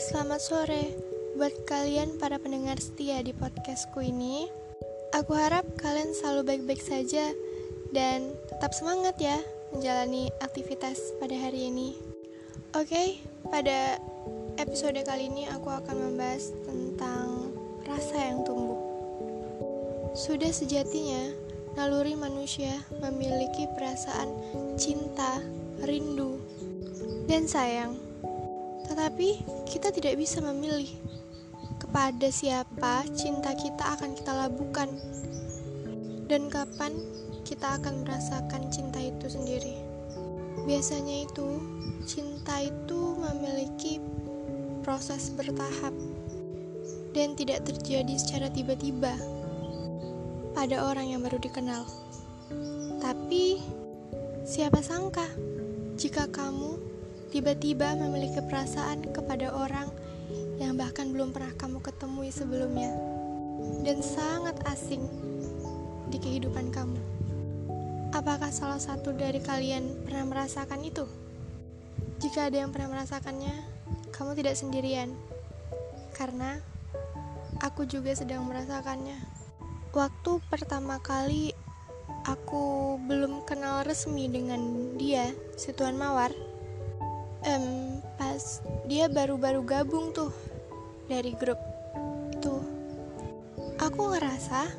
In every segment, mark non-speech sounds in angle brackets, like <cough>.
selamat sore buat kalian para pendengar setia di podcastku ini. Aku harap kalian selalu baik-baik saja dan tetap semangat ya menjalani aktivitas pada hari ini. Oke, pada episode kali ini aku akan membahas tentang rasa yang tumbuh. Sudah sejatinya naluri manusia memiliki perasaan cinta, rindu, dan sayang tetapi kita tidak bisa memilih kepada siapa cinta kita akan kita labuhkan dan kapan kita akan merasakan cinta itu sendiri. Biasanya itu cinta itu memiliki proses bertahap dan tidak terjadi secara tiba-tiba pada orang yang baru dikenal. Tapi siapa sangka jika kamu tiba-tiba memiliki perasaan kepada orang yang bahkan belum pernah kamu ketemui sebelumnya dan sangat asing di kehidupan kamu. Apakah salah satu dari kalian pernah merasakan itu? Jika ada yang pernah merasakannya, kamu tidak sendirian. Karena aku juga sedang merasakannya. Waktu pertama kali aku belum kenal resmi dengan dia, si Tuan Mawar, um, pas dia baru-baru gabung tuh dari grup itu aku ngerasa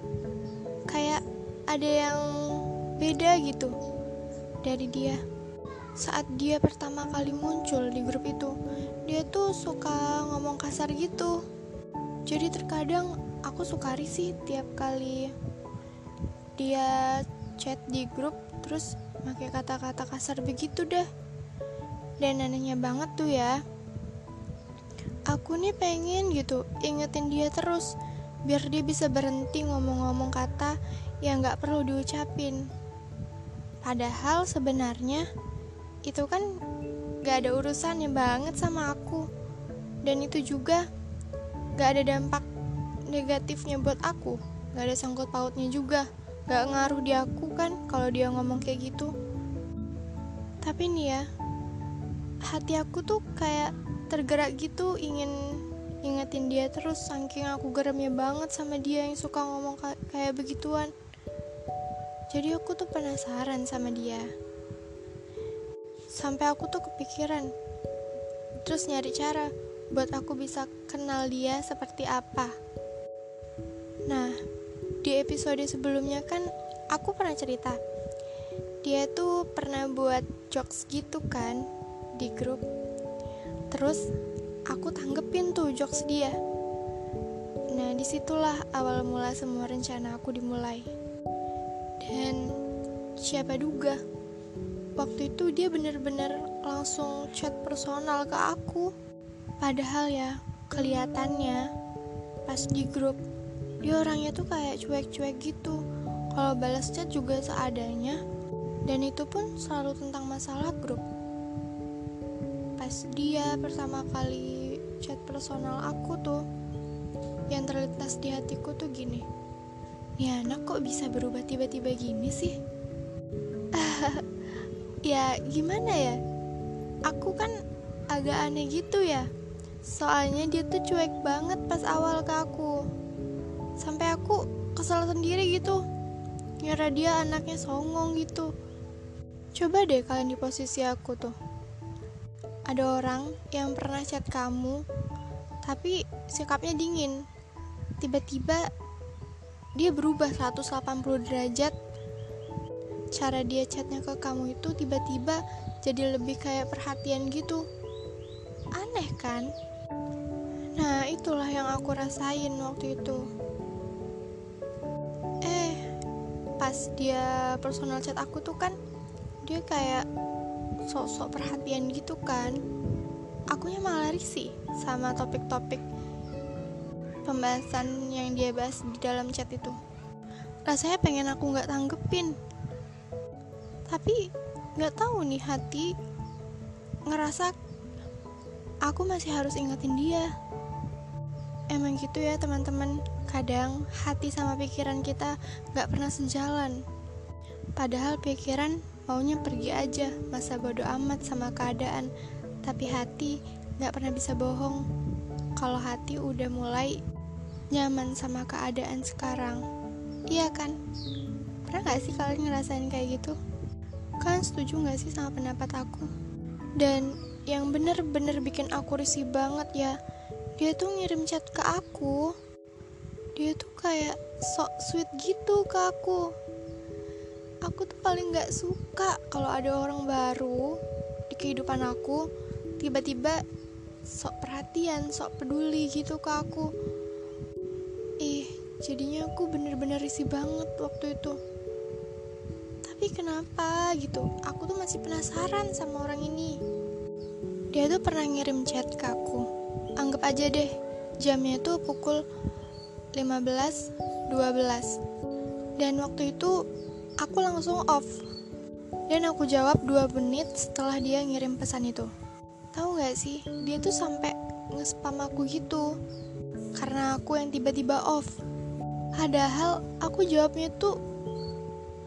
kayak ada yang beda gitu dari dia. Saat dia pertama kali muncul di grup itu dia tuh suka ngomong kasar gitu. Jadi terkadang aku suka risih tiap kali dia chat di grup terus pakai kata-kata kasar begitu deh dan anehnya banget tuh ya. Aku nih pengen gitu ingetin dia terus biar dia bisa berhenti ngomong-ngomong kata yang gak perlu diucapin. Padahal sebenarnya itu kan gak ada urusannya banget sama aku. Dan itu juga gak ada dampak negatifnya buat aku. Gak ada sangkut pautnya juga. Gak ngaruh di aku kan kalau dia ngomong kayak gitu. Tapi nih ya hati aku tuh kayak tergerak gitu ingin ingetin dia terus. Saking aku geramnya banget sama dia yang suka ngomong kayak begituan. Jadi aku tuh penasaran sama dia. Sampai aku tuh kepikiran terus nyari cara buat aku bisa kenal dia seperti apa. Nah di episode sebelumnya kan aku pernah cerita. Dia tuh pernah buat jokes gitu kan di grup. Terus aku tanggepin tuh jokes dia. Nah di situlah awal mula semua rencana aku dimulai. Dan siapa duga waktu itu dia bener-bener langsung chat personal ke aku. Padahal ya kelihatannya pas di grup dia orangnya tuh kayak cuek-cuek gitu. Kalau balas chat juga seadanya. Dan itu pun selalu tentang masalah grup pas dia pertama kali chat personal aku tuh yang terlintas di hatiku tuh gini ya anak kok bisa berubah tiba-tiba gini sih? <laughs> Ya gimana ya? Aku kan agak aneh gitu ya. Soalnya dia tuh cuek banget pas awal ke aku. Sampai aku kesal sendiri gitu. Nyara dia anaknya songong gitu. Coba deh kalian di posisi aku tuh ada orang yang pernah chat kamu tapi sikapnya dingin. Tiba-tiba dia berubah 180 derajat. Cara dia chatnya ke kamu itu tiba-tiba jadi lebih kayak perhatian gitu. Aneh kan? Nah itulah yang aku rasain waktu itu. Eh pas dia personal chat aku tuh kan dia kayak sok-sok perhatian gitu kan. Akunya malah risih sama topik-topik pembahasan yang dia bahas di dalam chat itu. Rasanya pengen aku nggak tanggepin. Tapi nggak tahu nih hati ngerasa aku masih harus ingetin dia. Emang gitu ya teman-teman. Kadang hati sama pikiran kita nggak pernah sejalan. Padahal pikiran Maunya pergi aja, masa bodoh amat sama keadaan, tapi hati gak pernah bisa bohong. kalau hati udah mulai nyaman sama keadaan sekarang. Iya kan? Pernah gak sih kalian ngerasain kayak gitu? Kalian setuju gak sih sama pendapat aku? Dan yang bener-bener bikin aku risih banget ya, dia tuh ngirim chat ke aku. Dia tuh kayak sok sweet gitu ke aku. Aku tuh paling gak suka kalau ada orang baru di kehidupan aku tiba-tiba sok perhatian, sok peduli gitu ke aku. Ih, jadinya aku bener-bener risih banget waktu itu. Tapi kenapa gitu? Aku tuh masih penasaran sama orang ini. Dia tuh pernah ngirim chat ke aku. Anggap aja deh, jamnya tuh pukul 15.12. Dan waktu itu aku langsung off. Dan aku jawab 2 menit setelah dia ngirim pesan itu. Tahu gak sih dia tuh sampai nge-spam aku gitu. Karena aku yang tiba-tiba off. Padahal aku jawabnya tuh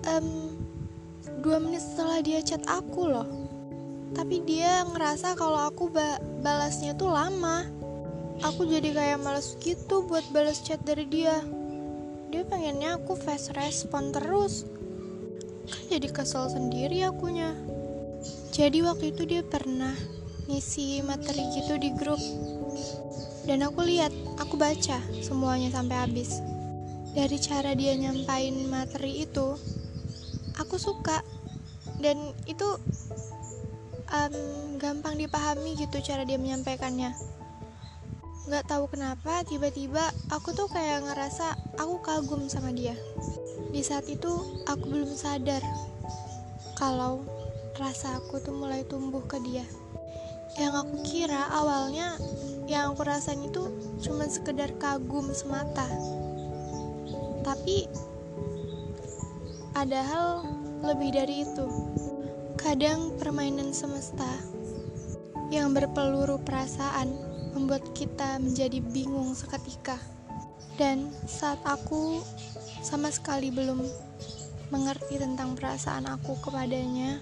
um, dua menit setelah dia chat aku loh. Tapi dia ngerasa kalau aku ba balasnya tuh lama. Aku jadi kayak males gitu buat balas chat dari dia. Dia pengennya aku fast respon terus jadi kesel sendiri akunya. Jadi waktu itu dia pernah ngisi materi gitu di grup. Dan aku lihat aku baca semuanya sampai habis. Dari cara dia nyampain materi itu aku suka. Dan itu um, gampang dipahami gitu cara dia menyampaikannya. Nggak tahu kenapa tiba-tiba aku tuh kayak ngerasa aku kagum sama dia di saat itu aku belum sadar kalau rasa aku tuh mulai tumbuh ke dia. Yang aku kira awalnya yang aku rasain itu cuma sekedar kagum semata. Tapi ada hal lebih dari itu. Kadang permainan semesta yang berpeluru perasaan membuat kita menjadi bingung seketika. Dan saat aku sama sekali belum mengerti tentang perasaan aku kepadanya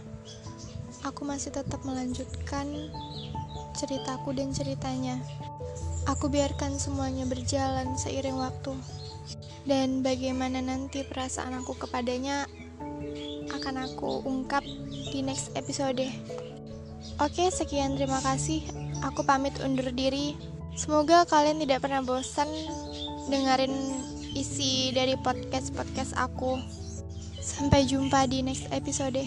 aku masih tetap melanjutkan ceritaku dan ceritanya. Aku biarkan semuanya berjalan seiring waktu. Dan bagaimana nanti perasaan aku kepadanya akan aku ungkap di next episode. Oke, sekian terima kasih. Aku pamit undur diri. Semoga kalian tidak pernah bosan dengerin isi dari podcast-podcast aku. Sampai jumpa di next episode.